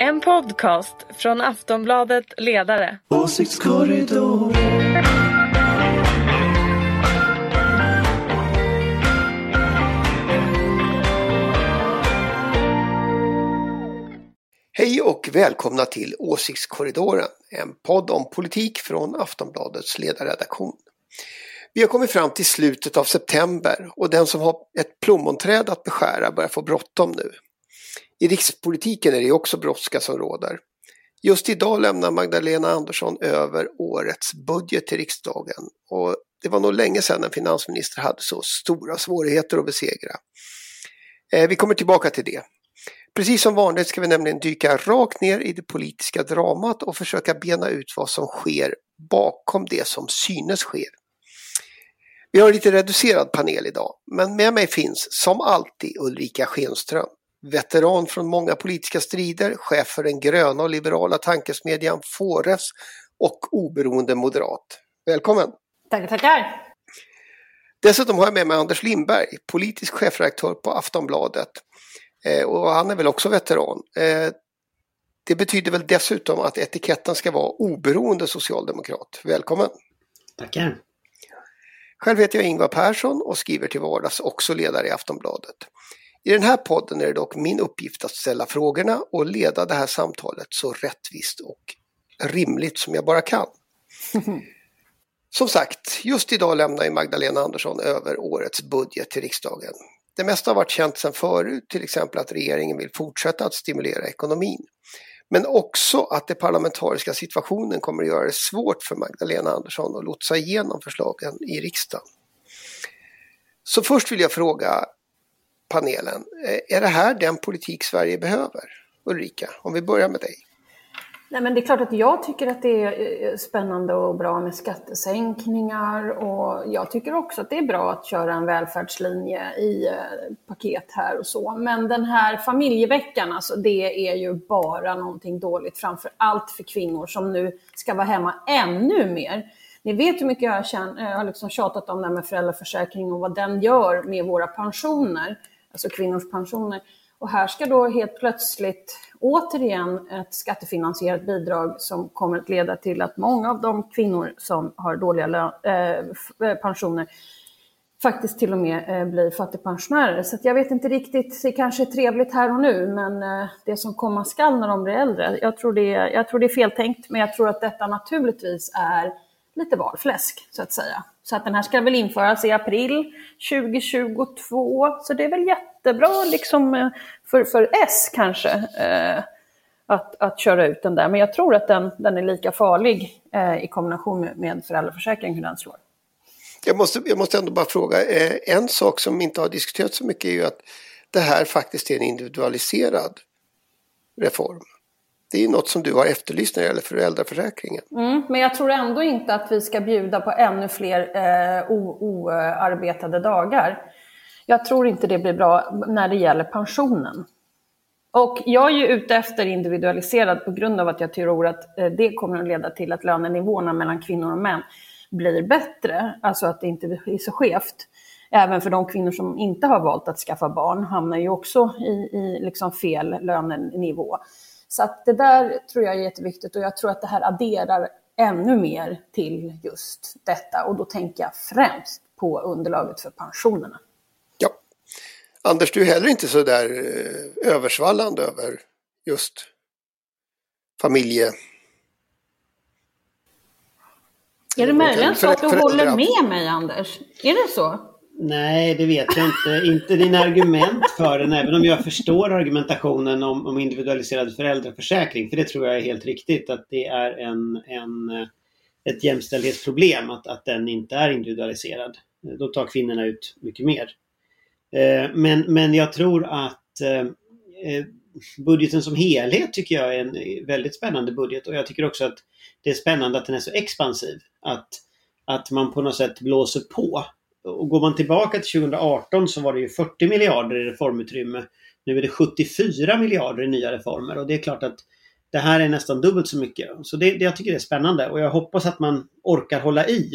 En podcast från Aftonbladet Ledare. Åsiktskorridor. Hej och välkomna till Åsiktskorridoren, en podd om politik från Aftonbladets ledarredaktion. Vi har kommit fram till slutet av september och den som har ett plommonträd att beskära börjar få bråttom nu. I rikspolitiken är det också brådska som råder. Just idag lämnar Magdalena Andersson över årets budget till riksdagen och det var nog länge sedan en finansminister hade så stora svårigheter att besegra. Eh, vi kommer tillbaka till det. Precis som vanligt ska vi nämligen dyka rakt ner i det politiska dramat och försöka bena ut vad som sker bakom det som synes sker. Vi har en lite reducerad panel idag, men med mig finns som alltid Ulrika Schenström, veteran från många politiska strider, chef för den gröna och liberala tankesmedjan Fores och oberoende moderat. Välkommen! Tackar, tackar! Dessutom har jag med mig Anders Lindberg, politisk chefredaktör på Aftonbladet. Eh, och han är väl också veteran. Eh, det betyder väl dessutom att etiketten ska vara oberoende socialdemokrat. Välkommen! Tackar! Själv heter jag Ingvar Persson och skriver till vardags också ledare i Aftonbladet. I den här podden är det dock min uppgift att ställa frågorna och leda det här samtalet så rättvist och rimligt som jag bara kan. Som sagt, just idag lämnar ju Magdalena Andersson över årets budget till riksdagen. Det mesta har varit känt sedan förut, till exempel att regeringen vill fortsätta att stimulera ekonomin. Men också att den parlamentariska situationen kommer att göra det svårt för Magdalena Andersson att lotsa igenom förslagen i riksdagen. Så först vill jag fråga panelen, eh, är det här den politik Sverige behöver? Ulrika, om vi börjar med dig. Nej, men det är klart att jag tycker att det är eh, spännande och bra med skattesänkningar och jag tycker också att det är bra att köra en välfärdslinje i eh, paket här och så. Men den här familjeveckan, alltså det är ju bara någonting dåligt, framför allt för kvinnor som nu ska vara hemma ännu mer. Ni vet hur mycket jag, jag har liksom tjatat om det här med föräldraförsäkring och vad den gör med våra pensioner, alltså kvinnors pensioner. Och här ska då helt plötsligt återigen ett skattefinansierat bidrag som kommer att leda till att många av de kvinnor som har dåliga äh, pensioner faktiskt till och med äh, blir fattigpensionärer. Så jag vet inte riktigt, det kanske är trevligt här och nu, men äh, det som komma skall när de blir äldre, jag tror, det är, jag tror det är feltänkt, men jag tror att detta naturligtvis är lite valfläsk, så att säga. Så att den här ska väl införas i april 2022, så det är väl jättebra liksom eh, för, för S kanske eh, att, att köra ut den där. Men jag tror att den, den är lika farlig eh, i kombination med, med hur den slår. Jag måste, jag måste ändå bara fråga, eh, en sak som inte har diskuterats så mycket är ju att det här faktiskt är en individualiserad reform. Det är något som du har efterlyst när det gäller föräldraförsäkringen. Mm, men jag tror ändå inte att vi ska bjuda på ännu fler eh, oarbetade dagar. Jag tror inte det blir bra när det gäller pensionen. Och jag är ju ute efter individualiserad på grund av att jag tror att eh, det kommer att leda till att lönenivåerna mellan kvinnor och män blir bättre. Alltså att det inte blir så skevt. Även för de kvinnor som inte har valt att skaffa barn hamnar ju också i, i liksom fel lönenivå. Så att det där tror jag är jätteviktigt och jag tror att det här adderar ännu mer till just detta. Och då tänker jag främst på underlaget för pensionerna. Ja. Anders, du är heller inte så där eh, översvallande över just familje... Är det möjligen så att du håller med mig, Anders? Är det så? Nej, det vet jag inte. Inte dina argument för den, även om jag förstår argumentationen om, om individualiserad föräldraförsäkring. För det tror jag är helt riktigt, att det är en, en, ett jämställdhetsproblem att, att den inte är individualiserad. Då tar kvinnorna ut mycket mer. Eh, men, men jag tror att eh, eh, budgeten som helhet tycker jag är en väldigt spännande budget och jag tycker också att det är spännande att den är så expansiv. Att, att man på något sätt blåser på och går man tillbaka till 2018 så var det ju 40 miljarder i reformutrymme. Nu är det 74 miljarder i nya reformer och det är klart att det här är nästan dubbelt så mycket. Så det, det jag tycker det är spännande och jag hoppas att man orkar hålla i.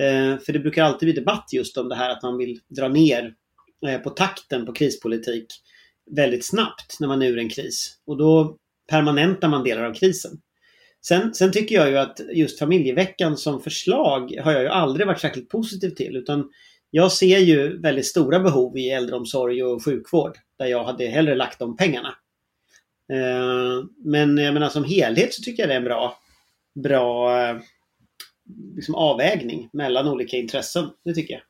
Eh, för det brukar alltid bli debatt just om det här att man vill dra ner eh, på takten på krispolitik väldigt snabbt när man är ur en kris. Och då permanentar man delar av krisen. Sen, sen tycker jag ju att just familjeveckan som förslag har jag ju aldrig varit särskilt positiv till. Utan jag ser ju väldigt stora behov i äldreomsorg och sjukvård där jag hade hellre lagt de pengarna. Eh, men jag menar som helhet så tycker jag det är en bra, bra eh, liksom avvägning mellan olika intressen. Det tycker jag.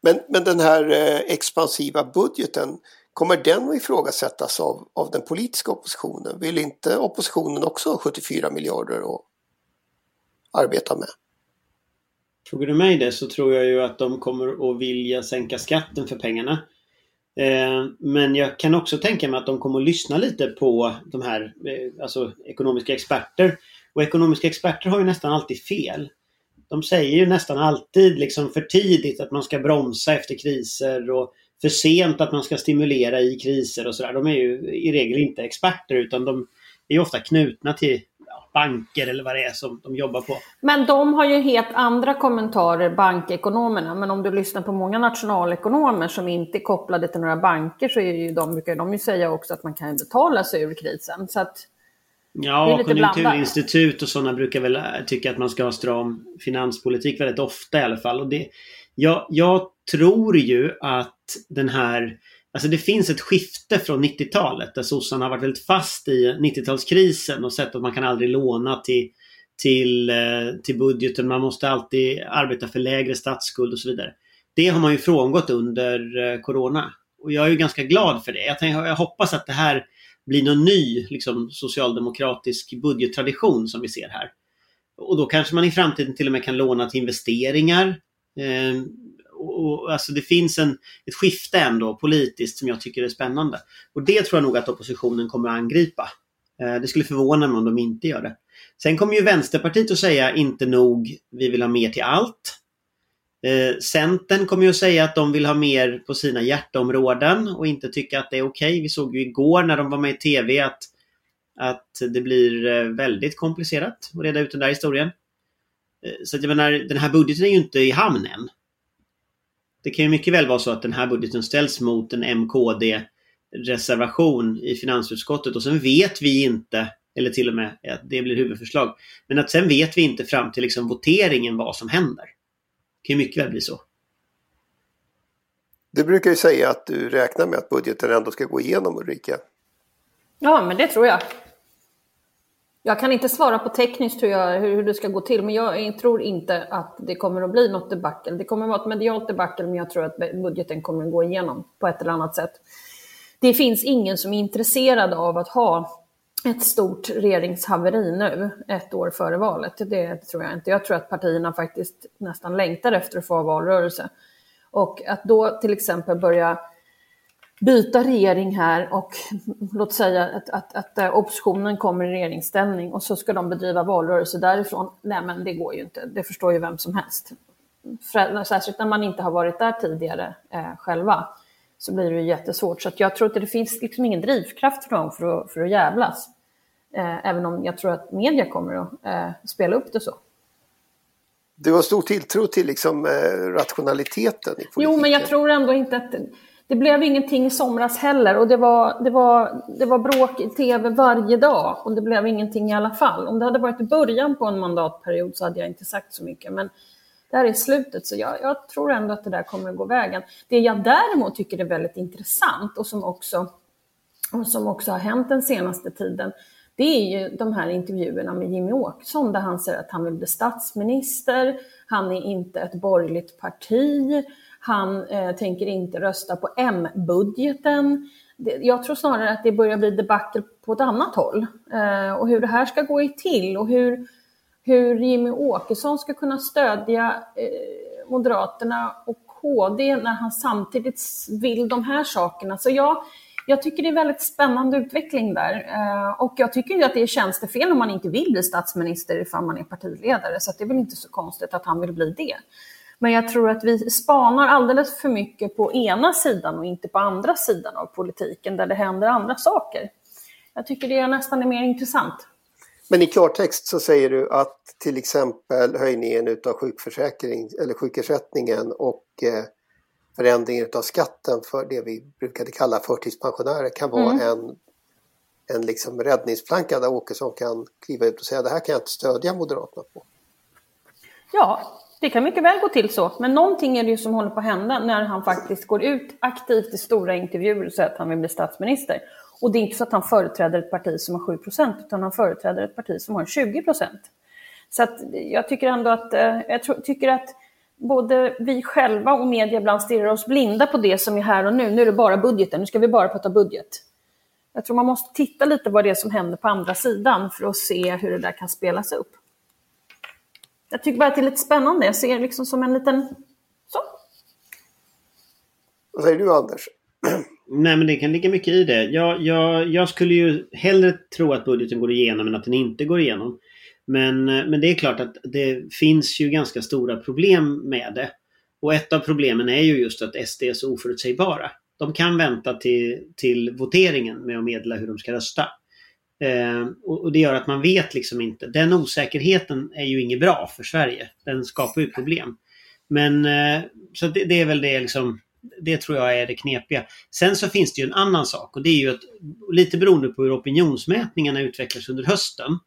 Men, men den här eh, expansiva budgeten, kommer den att ifrågasättas av, av den politiska oppositionen? Vill inte oppositionen också ha 74 miljarder att arbeta med? Frågar du mig det så tror jag ju att de kommer att vilja sänka skatten för pengarna. Eh, men jag kan också tänka mig att de kommer att lyssna lite på de här eh, alltså ekonomiska experter. Och ekonomiska experter har ju nästan alltid fel. De säger ju nästan alltid liksom för tidigt att man ska bromsa efter kriser och för sent att man ska stimulera i kriser och sådär. De är ju i regel inte experter utan de är ofta knutna till banker eller vad det är som de jobbar på. Men de har ju helt andra kommentarer, bankekonomerna. Men om du lyssnar på många nationalekonomer som inte är kopplade till några banker så är ju de, brukar de ju säga också att man kan betala sig ur krisen. Så att Ja, konjunkturinstitut och sådana brukar väl tycka att man ska ha stram finanspolitik väldigt ofta i alla fall. Och det, jag, jag tror ju att den här Alltså det finns ett skifte från 90-talet där sossarna har varit väldigt fast i 90-talskrisen och sett att man kan aldrig låna till, till, eh, till budgeten. Man måste alltid arbeta för lägre statsskuld och så vidare. Det har man ju frångått under eh, Corona. Och jag är ju ganska glad för det. Jag, tänker, jag hoppas att det här blir någon ny liksom, socialdemokratisk budgettradition som vi ser här. Och då kanske man i framtiden till och med kan låna till investeringar. Eh, och, alltså det finns en, ett skifte ändå politiskt som jag tycker är spännande. Och det tror jag nog att oppositionen kommer att angripa. Eh, det skulle förvåna mig om de inte gör det. Sen kommer ju Vänsterpartiet att säga inte nog, vi vill ha mer till allt. Eh, Centern kommer ju att säga att de vill ha mer på sina hjärteområden och inte tycka att det är okej. Okay. Vi såg ju igår när de var med i TV att, att det blir eh, väldigt komplicerat att reda ut den där historien. Eh, så att jag menar, den här budgeten är ju inte i hamn än. Det kan ju mycket väl vara så att den här budgeten ställs mot en MKD reservation i finansutskottet och sen vet vi inte, eller till och med att det blir huvudförslag, men att sen vet vi inte fram till liksom voteringen vad som händer. Det kan ju mycket väl bli så. Du brukar ju säga att du räknar med att budgeten ändå ska gå igenom Ulrika. Ja, men det tror jag. Jag kan inte svara på tekniskt hur, jag, hur, det ska gå till, men jag tror inte att det kommer att bli något debacle. Det kommer att vara ett medialt debacle, men jag tror att budgeten kommer att gå igenom på ett eller annat sätt. Det finns ingen som är intresserad av att ha ett stort regeringshaveri nu, ett år före valet. Det tror jag inte. Jag tror att partierna faktiskt nästan längtar efter att få ha valrörelse. Och att då till exempel börja byta regering här och låt säga att, att, att, eh, oppositionen kommer i regeringsställning och så ska de bedriva valrörelse därifrån. Nej, men det går ju inte. Det förstår ju vem som helst. Särskilt när man inte har varit där tidigare eh, själva så blir det ju jättesvårt. Så jag tror att det finns liksom ingen drivkraft för dem för att, för att jävlas. Eh, även om jag tror att media kommer att eh, spela upp det så. Du har stor tilltro till liksom, eh, rationaliteten i politiken. Jo, men jag tror ändå inte att det blev ingenting i somras heller och det var, det, var, det var bråk i tv varje dag och det blev ingenting i alla fall. Om det hade varit i början på en mandatperiod så hade jag inte sagt så mycket. Men det här är slutet, så jag, jag tror ändå att det där kommer att gå vägen. Det jag däremot tycker är väldigt intressant och som också, och som också har hänt den senaste tiden, det är ju de här intervjuerna med Jimmy Åkesson där han säger att han vill bli statsminister, han är inte ett borgerligt parti, han eh, tänker inte rösta på M-budgeten. Jag tror snarare att det börjar bli debacle på ett annat håll. Eh, och hur det här ska gå till och hur, hur Jimmy Åkesson ska kunna stödja eh, Moderaterna och KD när han samtidigt vill de här sakerna. Så jag, jag tycker det är väldigt spännande utveckling där. Eh, och jag tycker ju att det är tjänstefel om man inte vill bli statsminister ifall man är partiledare. Så det är väl inte så konstigt att han vill bli det. Men jag tror att vi spanar alldeles för mycket på ena sidan och inte på andra sidan av politiken där det händer andra saker. Jag tycker det nästan är mer intressant. Men i klartext så säger du att till exempel höjningen av sjukförsäkring eller sjukersättningen och eh, förändringen av skatten för det vi brukade kalla förtidspensionärer kan vara mm. en en liksom räddningsplanka där Åkesson kan kliva ut och säga det här kan jag inte stödja Moderaterna på. Ja, det kan mycket väl gå till så. Men någonting är det ju som håller på att hända när han faktiskt går ut aktivt i stora intervjuer och säger att han vill bli statsminister. Och det är inte så att han företräder ett parti som har 7 procent, utan han företräder ett parti som har 20 Så att jag tycker ändå att, eh, jag tror, tycker att både vi själva och media ibland stirrar oss blinda på det som är här och nu. Nu är det bara budgeten, nu ska vi bara prata budget. Jag tror man måste titta lite vad det är som händer på andra sidan för att se hur det där kan spelas upp. Jag tycker bara att det är lite spännande. Jag ser liksom som en liten... Så. Vad säger du Anders? Nej men det kan ligga mycket i det. Jag, jag, jag skulle ju hellre tro att budgeten går igenom än att den inte går igenom. Men, men det är klart att det finns ju ganska stora problem med det. Och ett av problemen är ju just att SD är så oförutsägbara. De kan vänta till, till voteringen med att meddela hur de ska rösta. Eh, och, och, det gör att man vet liksom inte. Den osäkerheten är ju inget bra för Sverige. Den skapar ju problem. Men eh, så det, det, är väl det liksom det tror jag är det knepiga. Sen så finns det ju en annan sak och det är ju att lite beroende på hur opinionsmätningarna utvecklas under hösten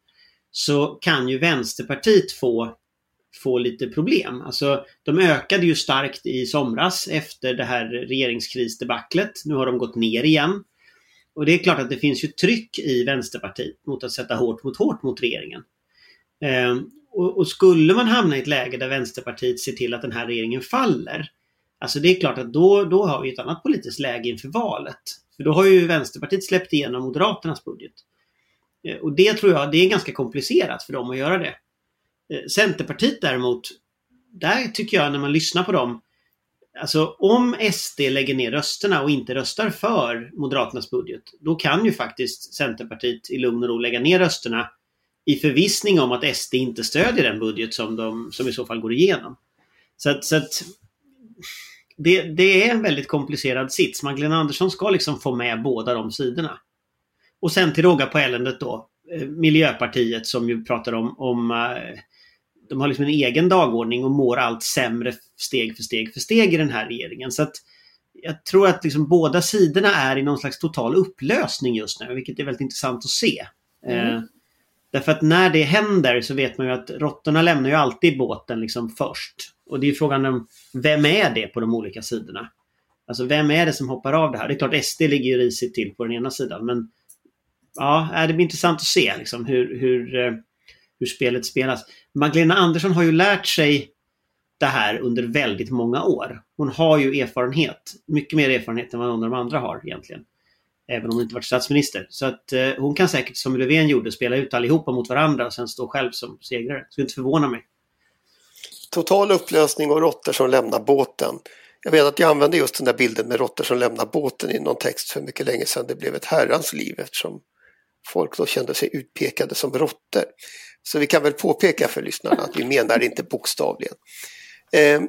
så kan ju Vänsterpartiet få, få lite problem. Alltså de ökade ju starkt i somras efter det här regeringskrisdebaclet. Nu har de gått ner igen. Och det är klart att det finns ju tryck i Vänsterpartiet mot att sätta hårt mot hårt mot regeringen. Eh, och, och, skulle man hamna i ett läge där Vänsterpartiet ser till att den här regeringen faller. Alltså det är klart att då, då har vi ett annat politiskt läge inför valet. För då har ju Vänsterpartiet släppt igenom Moderaternas budget. Eh, och det tror jag, det är ganska komplicerat för dem att göra det. Eh, Centerpartiet däremot, där tycker jag när man lyssnar på dem, Alltså om SD lägger ner rösterna och inte röstar för Moderaternas budget, då kan ju faktiskt Centerpartiet i lugn och ro lägga ner rösterna i förvissning om att SD inte stödjer den budget som, de, som i så fall går igenom. Så att, så att det, det, är en väldigt komplicerad sits. Magdalena Andersson ska liksom få med båda de sidorna. Och sen till råga på eländet då, eh, Miljöpartiet som ju pratar om, om eh, de har liksom en egen dagordning och mår allt sämre steg för steg för steg i den här regeringen. Så att jag tror att liksom båda sidorna är i någon slags total upplösning just nu, vilket är väldigt intressant att se. Mm. Eh, därför att när det händer så vet man ju att råttorna lämnar ju alltid båten liksom först. Och det är frågan om vem är det på de olika sidorna? Alltså vem är det som hoppar av det här? Det är klart SD ligger ju risigt till på den ena sidan men ja, det blir intressant att se liksom hur, hur, eh, hur spelet spelas. Magdalena Andersson har ju lärt sig det här under väldigt många år. Hon har ju erfarenhet, mycket mer erfarenhet än vad någon av de andra har egentligen. Även om hon inte varit statsminister. Så att eh, hon kan säkert som Löfven gjorde spela ut allihopa mot varandra och sen stå själv som segrare. Det skulle inte förvåna mig. Total upplösning och råttor som lämnar båten. Jag vet att jag använde just den där bilden med råttor som lämnar båten i någon text för mycket länge sedan. Det blev ett herrans liv eftersom folk då kände sig utpekade som råttor. Så vi kan väl påpeka för lyssnarna att vi menar inte bokstavligen. Eh,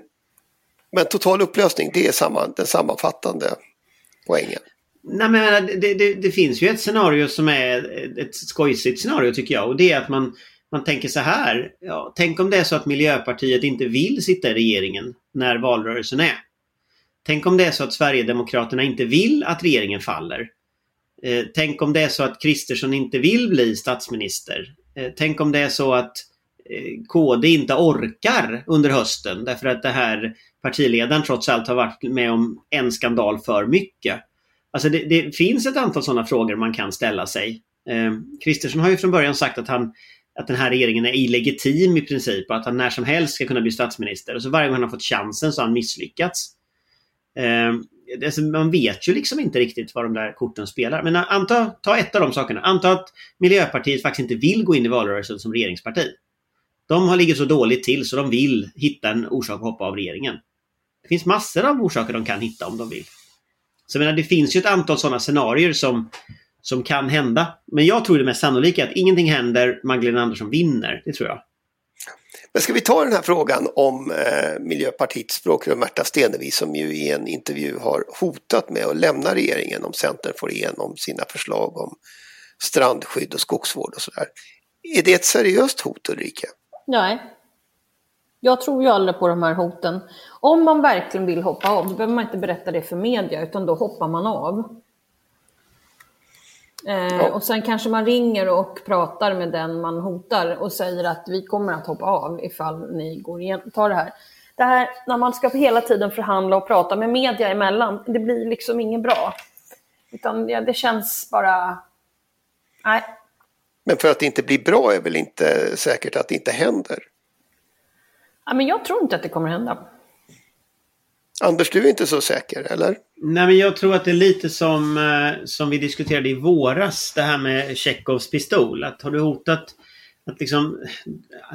men total upplösning, det är samma, den sammanfattande poängen. Nej, men det, det, det, finns ju ett scenario som är ett skojsigt scenario tycker jag och det är att man, man tänker så här. Ja, tänk om det är så att Miljöpartiet inte vill sitta i regeringen när valrörelsen är. Tänk om det är så att Sverigedemokraterna inte vill att regeringen faller. Eh, tänk om det är så att Kristersson inte vill bli statsminister. Eh, tänk om det är så att eh, Eh, KD inte orkar under hösten därför att det här partiledaren trots allt har varit med om en skandal för mycket. Alltså det, det finns ett antal sådana frågor man kan ställa sig. Eh, Kristersson har ju från början sagt att, han, att den här regeringen är illegitim i princip och att han när som helst ska kunna bli statsminister. Och så varje gång han har fått chansen så har han misslyckats alltså, man vet ju liksom inte riktigt vad de där korten spelar. Men anta, ta ett av de sakerna. Anta att Miljöpartiet faktiskt inte vill gå in i valrörelsen som regeringsparti. De har ligger så dåligt till så de vill hitta en orsak att hoppa av regeringen. Det finns massor av orsaker de kan hitta om de vill. Så menar, det finns ju ett antal sådana scenarier som, som kan hända. Men jag tror det mest sannolika är att ingenting händer, Magdalena Andersson vinner. Det tror jag. Men ska vi ta den här frågan om eh, Miljöpartiets språkrör Märta Stenevi som ju i en intervju har hotat med att lämna regeringen om Centern får igenom sina förslag om strandskydd och skogsvård och sådär. Är det ett seriöst hot Ulrika? Nej. Jag tror ju aldrig på de här hoten. Om man verkligen vill hoppa av, då behöver man inte berätta det för media, utan då hoppar man av. Eh, ja. Och sen kanske man ringer och pratar med den man hotar och säger att vi kommer att hoppa av ifall ni går igen, tar det här. Det här när man ska hela tiden förhandla och prata med media emellan, det blir liksom inget bra. Utan ja, det känns bara... Nej. Men för att det inte blir bra är väl inte säkert att det inte händer? Ja, men jag tror inte att det kommer hända. Anders, du är inte så säker, eller? Nej, men jag tror att det är lite som, eh, som vi diskuterade i våras, det här med Tjechovs pistol. Att har du hotat att liksom,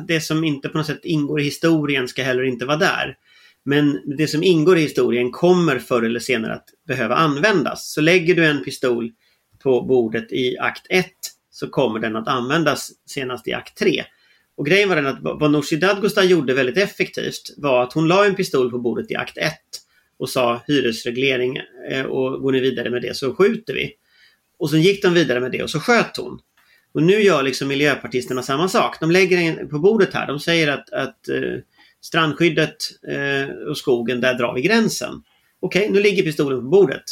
det som inte på något sätt ingår i historien ska heller inte vara där. Men det som ingår i historien kommer förr eller senare att behöva användas. Så lägger du en pistol på bordet i akt 1 så kommer den att användas senast i akt 3. Och grejen var den att vad Nooshi Dadgostar gjorde väldigt effektivt var att hon la en pistol på bordet i akt 1 och sa hyresreglering eh, och går ni vidare med det så skjuter vi. Och sen gick de vidare med det och så sköt hon. Och nu gör liksom miljöpartisterna samma sak. De lägger en på bordet här. De säger att, att eh, strandskyddet eh, och skogen, där drar vi gränsen. Okej, okay, nu ligger pistolen på bordet.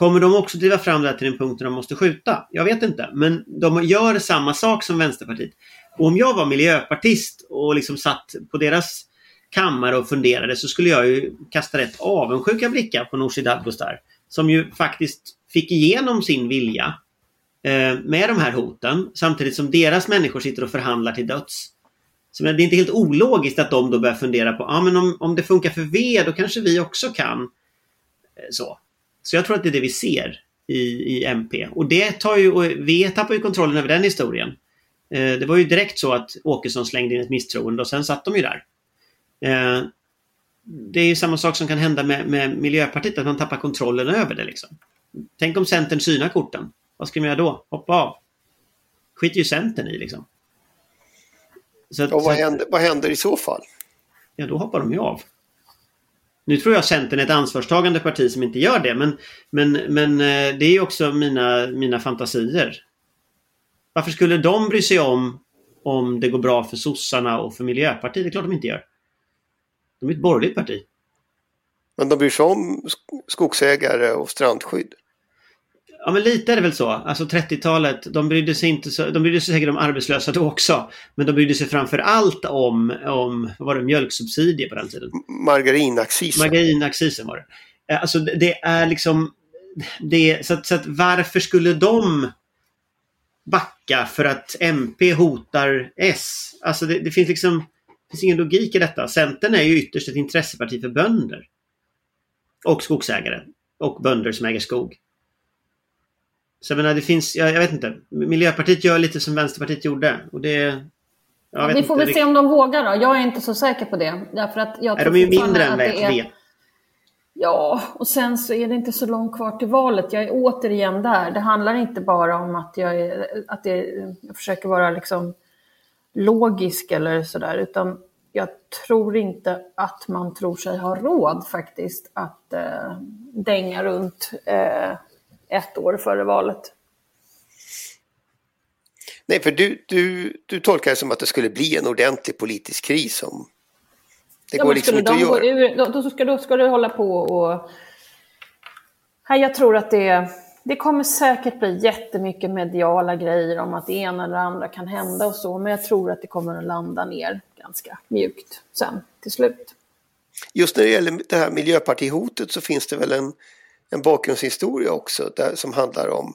Kommer de också driva fram det här till den punkten de måste skjuta? Jag vet inte, men de gör samma sak som Vänsterpartiet. Och om jag var miljöpartist och liksom satt på deras kammare och funderade så skulle jag ju kasta rätt avundsjuka blickar på Nooshi Dadgostar. Som ju faktiskt fick igenom sin vilja eh, med de här hoten samtidigt som deras människor sitter och förhandlar till döds. Så det är inte helt ologiskt att de då börjar fundera på, ja ah, men om, om det funkar för V då kanske vi också kan. Eh, så. Så jag tror att det är det vi ser i, i MP. Och det tar ju, och V tappar ju kontrollen över den historien. Eh, det var ju direkt så att Åkesson slängde in ett misstroende och sen satt de ju där. Eh, det är ju samma sak som kan hända med, med Miljöpartiet, att man tappar kontrollen över det. Liksom. Tänk om Centern synar korten. Vad ska man göra då? Hoppa av? skiter ju Centern i liksom. Så att, och vad, händer, vad händer i så fall? Ja, då hoppar de ju av. Nu tror jag Centern är ett ansvarstagande parti som inte gör det, men, men, men eh, det är också mina, mina fantasier. Varför skulle de bry sig om om det går bra för sossarna och för Miljöpartiet? Det är klart de inte gör. De är ett borgerligt parti. Men de bryr sig om skogsägare och strandskydd? Ja men lite är det väl så. Alltså 30-talet, de brydde sig inte så, de brydde sig säkert om arbetslösa då också. Men de brydde sig framför allt om, om vad var det, mjölksubsidier på den tiden. Margarinaccisen. Margarinaccisen var det. Eh, alltså det är liksom, det, så, att, så att varför skulle de backa för att MP hotar S? Alltså det, det finns liksom, det finns ingen logik i detta. Centern är ju ytterst ett intresseparti för bönder. Och skogsägare. Och bönder som äger skog. Så jag menar, det finns, jag, jag, vet inte. Miljöpartiet gör lite som Vänsterpartiet gjorde. Och det, ja, vi får inte, väl se om de vågar då. Jag är inte så säker på det. Därför att jag är de är ju mindre än V. Ja, och sen så är det inte så långt kvar till valet. Jag är återigen där. Det handlar inte bara om att jag, är, att det, jag försöker vara liksom logisk eller sådär, utan jag tror inte att man tror sig ha råd faktiskt att eh, dänga runt eh, ett år före valet. Nej, för du, du, du tolkar det som att det skulle bli en ordentlig politisk kris om det ja, går liksom inte att göra. Ur, då, då, ska, då ska du hålla på och... Nej, jag tror att det, det kommer säkert bli jättemycket mediala grejer om att det ena eller andra kan hända och så, men jag tror att det kommer att landa ner ganska mjukt sen till slut. Just när det gäller det här miljöpartihotet så finns det väl en en bakgrundshistoria också där, som handlar om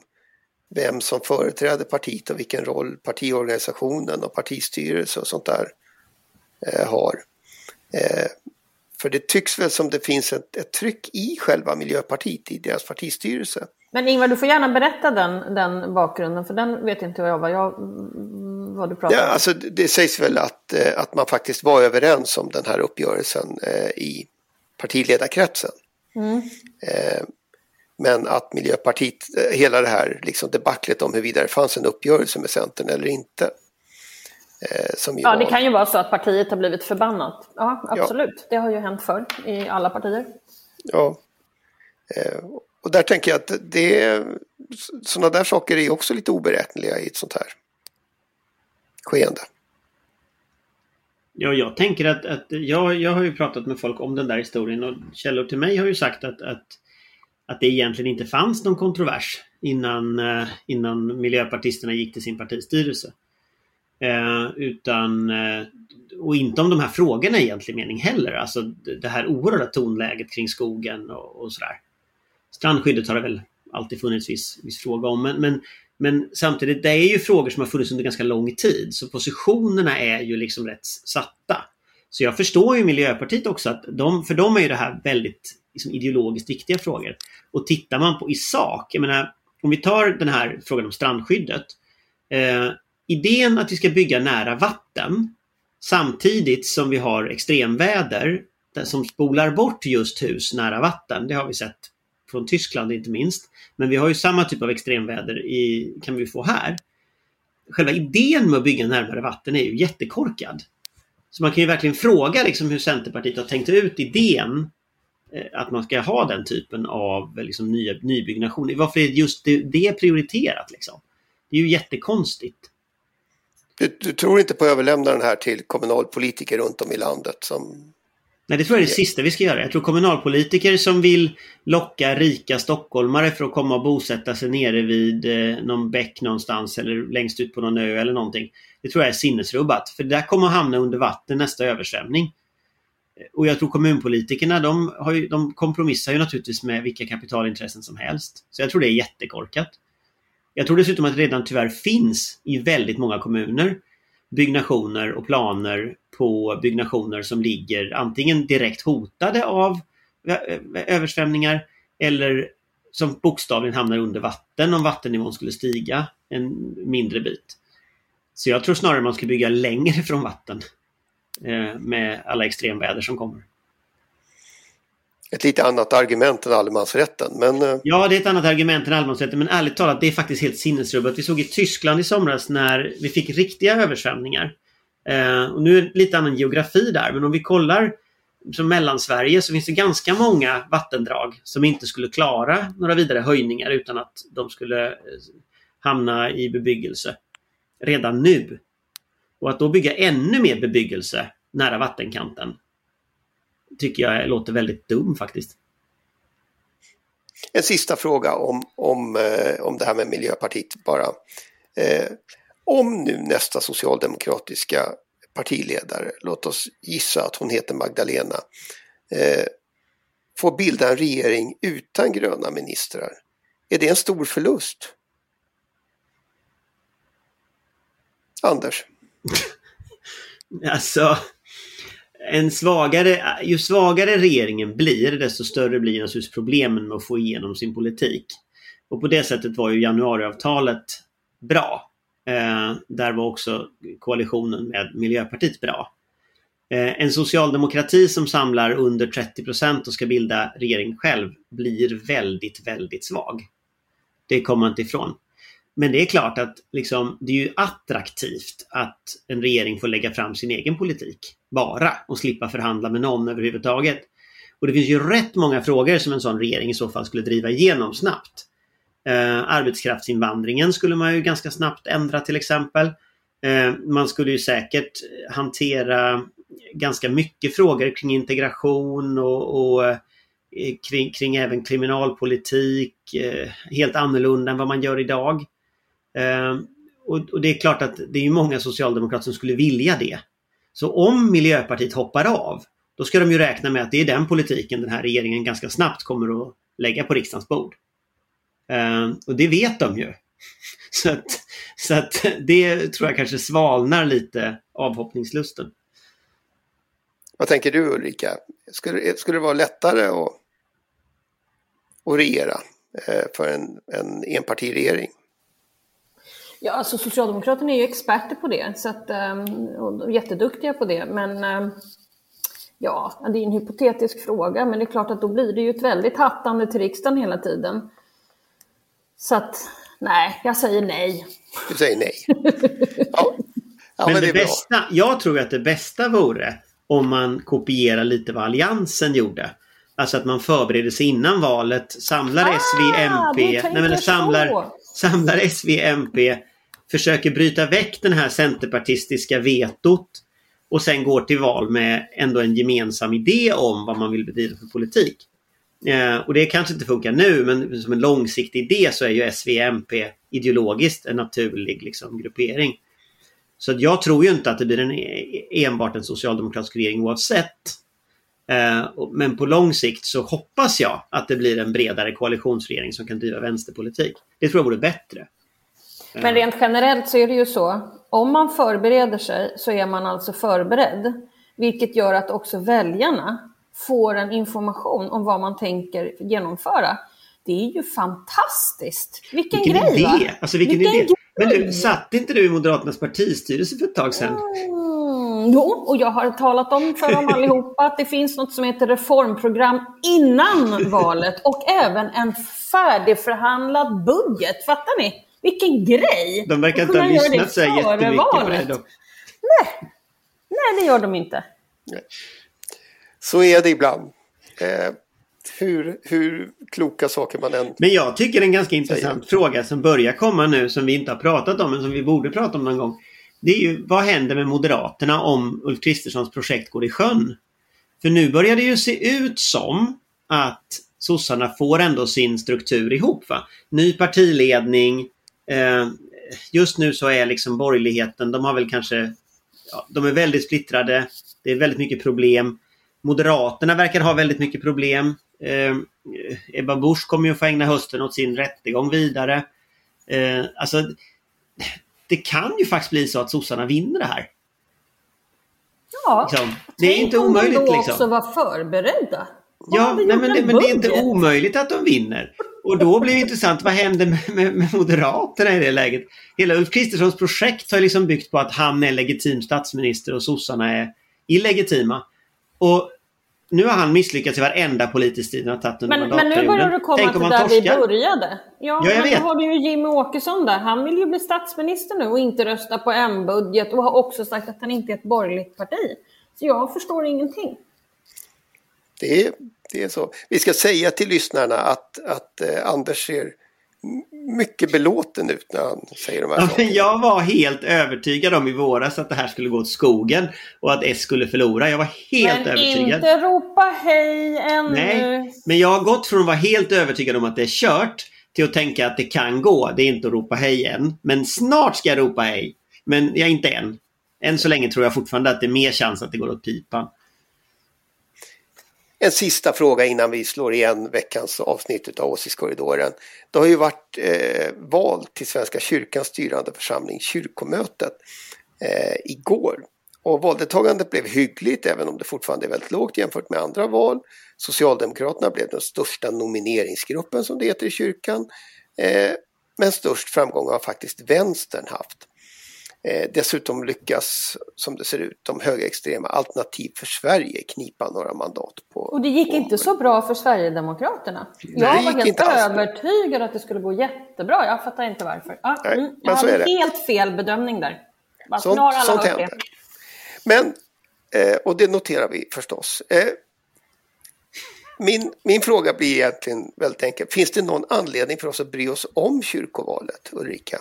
vem som företräder partiet och vilken roll partiorganisationen och partistyrelse och sånt där eh, har. Eh, för det tycks väl som det finns ett, ett, tryck i själva Miljöpartiet, i deras partistyrelse. Men Ingvar, du får gärna berätta den, den bakgrunden, för den vet inte jag vad, jag, vad du pratar ja, om. Alltså, det sägs väl att, eh, att man faktiskt var överens om den här uppgörelsen eh, i partiledarkretsen. Mm. Men att Miljöpartiet, eh, hela det här liksom debaclet om huruvida det fanns en uppgörelse med Centern eller inte. Eh, ja, var... det kan ju vara så att partiet har blivit förbannat. Ja, absolut. Ja. Det har ju hänt förr i alla partier. Ja. Eh, och där tänker jag att det sådana där saker är också lite oberäkneliga i ett sånt här skeende. Ja, jag tänker att, att jag, jag har ju pratat med folk om den där historien och källor till mig har ju sagt att, att att det egentligen inte fanns någon kontrovers innan, eh, innan miljöpartisterna gick till sin partistyrelse. Eh, utan, eh, och inte om de här frågorna i egentlig mening heller. Alltså det här oerhörda tonläget kring skogen och, och sådär. Strandskyddet har det väl alltid funnits viss, viss fråga om. Men, men, men, samtidigt, det är ju frågor som har funnits under ganska lång tid. Så positionerna är ju liksom rätt satta. Så jag förstår ju Miljöpartiet också att de, för dem är ju det här väldigt liksom, ideologiskt viktiga frågor. Och tittar man på i sak, jag menar om vi tar den här frågan om strandskyddet. Eh, idén att vi ska bygga nära vatten samtidigt som vi har extremväder som spolar bort just hus nära vatten. Det har vi sett från Tyskland inte minst. Men vi har ju samma typ av extremväder i, kan vi få här. Själva idén med att bygga närmare vatten är ju jättekorkad. Så man kan ju verkligen fråga liksom hur Centerpartiet har tänkt ut idén att man ska ha den typen av liksom, ny, nybyggnation. Varför är just det, det prioriterat? Liksom? Det är ju jättekonstigt. Du, du, tror inte på att överlämna den här till kommunalpolitiker runt om i landet som Nej, det tror jag är det sista vi ska göra. Jag tror kommunalpolitiker som vill locka rika stockholmare för att komma och bosätta sig nere vid eh, någon bäck någonstans eller längst ut på någon ö eller någonting. Det tror jag är sinnesrubbat. För det där kommer att hamna under vatten nästa översvämning. Och jag tror kommunpolitikerna de, har ju, de kompromissar ju naturligtvis med vilka kapitalintressen som helst. Så jag tror det är jättekorkat. Jag tror dessutom att det redan tyvärr finns i väldigt många kommuner byggnationer och planer på byggnationer som ligger antingen direkt hotade av eh, eh, översvämningar eller som bokstavligen hamnar under vatten om vattennivån skulle stiga en mindre bit. Så jag tror snarare man ska bygga längre från vatten med alla extremväder som kommer ett lite annat argument än allemansrätten. Men... Eh, ja, det är ett annat argument än allemansrätten. Men ärligt talat, det är faktiskt helt sinnesrubbat. Vi såg i Tyskland i somras när vi fick riktiga översvämningar. Eh, och nu är det lite annan geografi där, men om vi kollar som Mellansverige så finns det ganska många vattendrag som inte skulle klara några vidare höjningar utan att de skulle eh, hamna i bebyggelse redan nu. Och att då bygga ännu mer bebyggelse nära vattenkanten tycker jag låter väldigt dum faktiskt. En sista fråga om, om, eh, om det här med Miljöpartiet bara. Eh, om nu nästa socialdemokratiska partiledare, låt oss gissa att hon heter Magdalena, eh, får bilda en regering utan gröna ministrar. Är det en stor förlust? Anders? alltså, en svagare, ju svagare regeringen blir desto större blir naturligtvis problemen med att få igenom sin politik. Och på det sättet var ju januariavtalet bra. Eh, där var också koalitionen med Miljöpartiet bra. Eh, en socialdemokrati som samlar under 30 procent och ska bilda regering själv blir väldigt, väldigt svag. Det kommer man inte ifrån. Men det är klart att liksom, det är ju attraktivt att en regering får lägga fram sin egen politik bara och slippa förhandla med någon överhuvudtaget. Och det finns ju rätt många frågor som en sån regering i så fall skulle driva igenom snabbt. Eh, arbetskraftsinvandringen skulle man ju ganska snabbt ändra till exempel. Eh, man skulle ju säkert hantera ganska mycket frågor kring integration och, och eh, kring, kring, även kriminalpolitik eh, helt annorlunda än vad man gör idag. Ehm, och, och, det är klart att det är många socialdemokrater som skulle vilja det. Så om Miljöpartiet hoppar av, då ska de ju räkna med att det är den politiken den här regeringen ganska snabbt kommer att lägga på riksdagens bord. Ehm, och det vet de ju. så att, så att det tror jag kanske svalnar lite avhoppningslusten. Vad tänker du Ulrika? Skulle, skulle det vara lättare att, att regera eh, för en, en enpartiregering? Ja, alltså Socialdemokraterna är ju experter på det, så att, um, och jätteduktiga på det. Men um, ja, det är en hypotetisk fråga, men det är klart att då blir det ju ett väldigt hattande till riksdagen hela tiden. Så att, nej, jag säger nej. Du säger nej? Ja. ja men, men det, det bästa, jag tror att det bästa vore om man kopierar lite vad Alliansen gjorde. Alltså att man förbereder sig innan valet, samlar ah, SV, MP, nej, men samlar, samlar SVMP, försöker bryta väck den här centerpartistiska vetot och sen går till val med ändå en gemensam idé om vad man vill bedriva för politik. Eh, och det kanske inte funkar nu men som en långsiktig idé så är ju SVMP ideologiskt en naturlig liksom, gruppering. Så jag tror ju inte att det blir en, enbart en socialdemokratisk regering oavsett. Eh, men på lång sikt så hoppas jag att det blir en bredare koalitionsregering som kan driva vänsterpolitik. Det tror jag vore bättre. Men rent generellt så är det ju så, om man förbereder sig så är man alltså förberedd. Vilket gör att också väljarna får en information om vad man tänker genomföra. Det är ju fantastiskt! Vilken, vilken grej! Idé. Va? Alltså, vilken, vilken idé. Men du, satt inte du i Moderaternas partistyrelse för ett tag sedan? Mm, jo, och jag har talat om för dem allihopa att det finns något som heter reformprogram innan valet och även en färdigförhandlad budget. Fattar ni? Vilken grej! De verkar inte ha lyssnat så jättemycket på det. Då. Nej. Nej, det gör de inte. Så är det ibland. Eh, hur, hur kloka saker man än Men jag tycker en ganska intressant säger. fråga som börjar komma nu som vi inte har pratat om men som vi borde prata om någon gång. Det är ju vad händer med Moderaterna om Ulf Kristerssons projekt går i sjön? För nu börjar det ju se ut som att sossarna får ändå sin struktur ihop. Va? Ny partiledning. Eh, just nu så är liksom borgerligheten, de har väl kanske ja, de är väldigt splittrade. Det är väldigt mycket problem. Moderaterna verkar ha väldigt mycket problem. Eh, Ebba Busch kommer ju få ägna hösten åt sin rättegång vidare. Eh, alltså, det kan ju faktiskt bli så att sossarna vinner det här. Ja, liksom. det är inte omöjligt. Om de då liksom. också var förberedda. Ja, nej, men, det, men det är inte omöjligt att de vinner. Och då blir det intressant, vad händer med, med, med, Moderaterna i det läget? Hela Ulf Kristerssons projekt har liksom byggt på att han är legitim statsminister och sossarna är illegitima. Och nu har han misslyckats i varenda politisk strid han har tagit under men. Men nu börjar du komma till där torskar. vi började. Ja, ja jag men vet. då har du ju Jimmy Åkesson där. Han vill ju bli statsminister nu och inte rösta på M-budget och har också sagt att han inte är ett borgerligt parti. Så jag förstår ingenting. Det är, det är så. Vi ska säga till lyssnarna att, att eh, Anders ser mycket belåten ut när han säger de här ja, men Jag var helt övertygad om i våras att det här skulle gå åt skogen och att S skulle förlora. Jag var helt men övertygad. Men inte ropa hej ännu. Nej, men jag har gått från att vara helt övertygad om att det är kört till att tänka att det kan gå. Det är inte att ropa hej än. Men snart ska jag ropa hej. Men jag är inte än. Än så länge tror jag fortfarande att det är mer chans att det går åt pipan. En sista fråga innan vi slår igen veckans avsnitt av Åsiktskorridoren. Det har ju varit eh, val till Svenska kyrkans styrande församling, kyrkomötet, eh, igår. Och valdeltagandet blev hyggligt även om det fortfarande är väldigt lågt jämfört med andra val. Socialdemokraterna blev den största nomineringsgruppen som det heter i kyrkan. Eh, men störst framgång har faktiskt vänstern haft. Eh, dessutom lyckas, som det ser ut, de högerextrema Alternativ för Sverige knipa några mandat. På, och det gick på, inte så bra för Sverigedemokraterna. Nej, jag var helt inte övertygad att det skulle gå jättebra. Jag fattar inte varför. Ah, Nej, mm, jag hade helt fel bedömning där. Bara, sånt, alla sånt händer. Det. Men, eh, och det noterar vi förstås. Eh, min, min fråga blir egentligen väldigt enkel. Finns det någon anledning för oss att bry oss om kyrkovalet, Ulrika?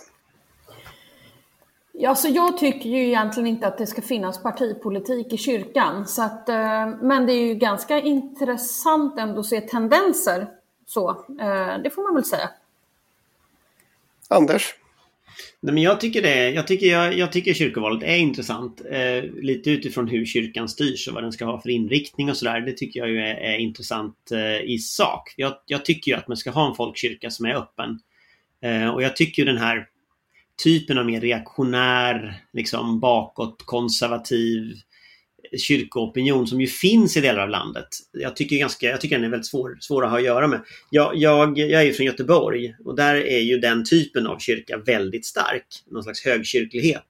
Ja, så jag tycker ju egentligen inte att det ska finnas partipolitik i kyrkan. Så att, eh, men det är ju ganska intressant ändå att se tendenser. Så, eh, det får man väl säga. Anders? Nej, men jag, tycker det, jag, tycker, jag, jag tycker kyrkovalet är intressant. Eh, lite utifrån hur kyrkan styrs och vad den ska ha för inriktning och sådär. Det tycker jag ju är, är intressant eh, i sak. Jag, jag, tycker ju att man ska ha en folkkyrka som är öppen. Eh, och jag tycker ju den här typen av mer reaktionär, liksom bakåt, konservativ kyrkoopinion som ju finns i delar av landet. Jag tycker, ganska, jag tycker den är väldigt svår, svår att ha att göra med. Jag, jag, jag är ju från Göteborg och där är ju den typen av kyrka väldigt stark. Någon slags högkyrklighet.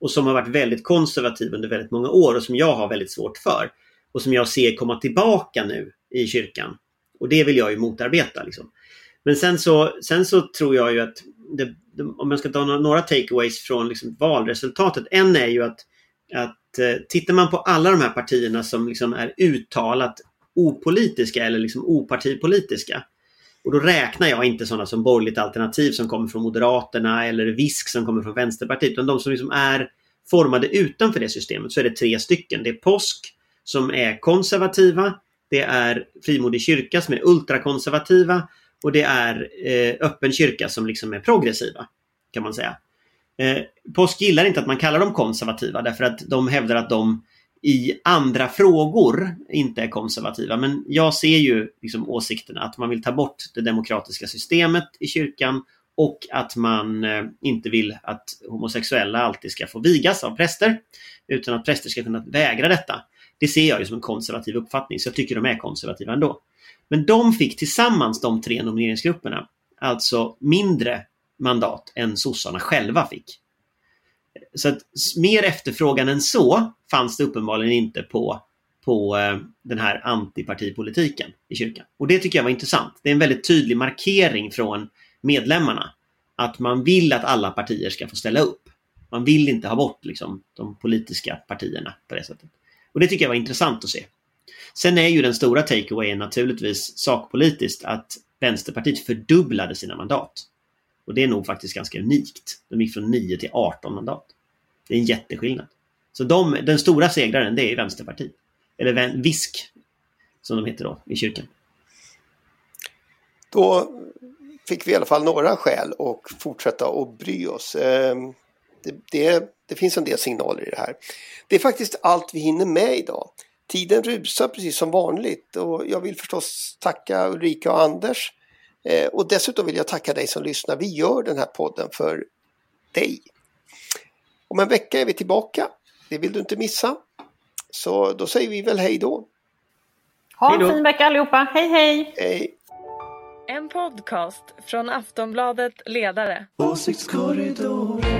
Och som har varit väldigt konservativ under väldigt många år och som jag har väldigt svårt för. Och som jag ser komma tillbaka nu i kyrkan. Och det vill jag ju motarbeta. Liksom. Men sen så, sen så tror jag ju att det, om jag ska ta några takeaways från liksom valresultatet. En är ju att, att eh, tittar man på alla de här partierna som liksom är uttalat opolitiska eller liksom opartipolitiska. Och då räknar jag inte sådana som borgerligt alternativ som kommer från Moderaterna eller VISK som kommer från Vänsterpartiet. Utan de som liksom är formade utanför det systemet så är det tre stycken. Det är POSK som är konservativa. det är frimodig kyrka som är ultrakonservativa och det är eh, öppen kyrka som liksom är progressiva. Kan man säga. Eh, Påsk gillar inte att man kallar dem konservativa därför att de hävdar att de i andra frågor inte är konservativa. Men jag ser ju liksom åsikterna att man vill ta bort det demokratiska systemet i kyrkan och att man eh, inte vill att homosexuella alltid ska få vigas av präster utan att präster ska kunna vägra detta. Det ser jag ju som en konservativ uppfattning så jag tycker de är konservativa ändå. Men de fick tillsammans de tre nomineringsgrupperna alltså mindre mandat än sossarna själva fick. Så att mer efterfrågan än så fanns det uppenbarligen inte på, på eh, den här antipartipolitiken i kyrkan. Och det tycker jag var intressant. Det är en väldigt tydlig markering från medlemmarna att man vill att alla partier ska få ställa upp. Man vill inte ha bort liksom, de politiska partierna på det sättet. Och det tycker jag var intressant att se. Sen är ju den stora takeawayen naturligtvis sakpolitiskt att Vänsterpartiet fördubblade sina mandat. Och det är nog faktiskt ganska unikt. De gick från 9 till 18 mandat. Det är en jätteskillnad. Så de, den stora segraren det är Vänsterpartiet. Eller VISK som de heter då i kyrkan. Då fick vi i alla fall några skäl att fortsätta att bry oss. Ehm, det, det, det, finns en del signaler i det här. Det är faktiskt allt vi hinner med idag. Tiden rusar precis som vanligt och jag vill förstås tacka Ulrika och Anders. Eh, och dessutom vill jag tacka dig som lyssnar. Vi gör den här podden för dig. Om en vecka är vi tillbaka. Det vill du inte missa. Så då säger vi väl hej då. Ha en fin vecka allihopa. Hej hej! Hej! En podcast från Aftonbladet Ledare. Åsiktskorridor.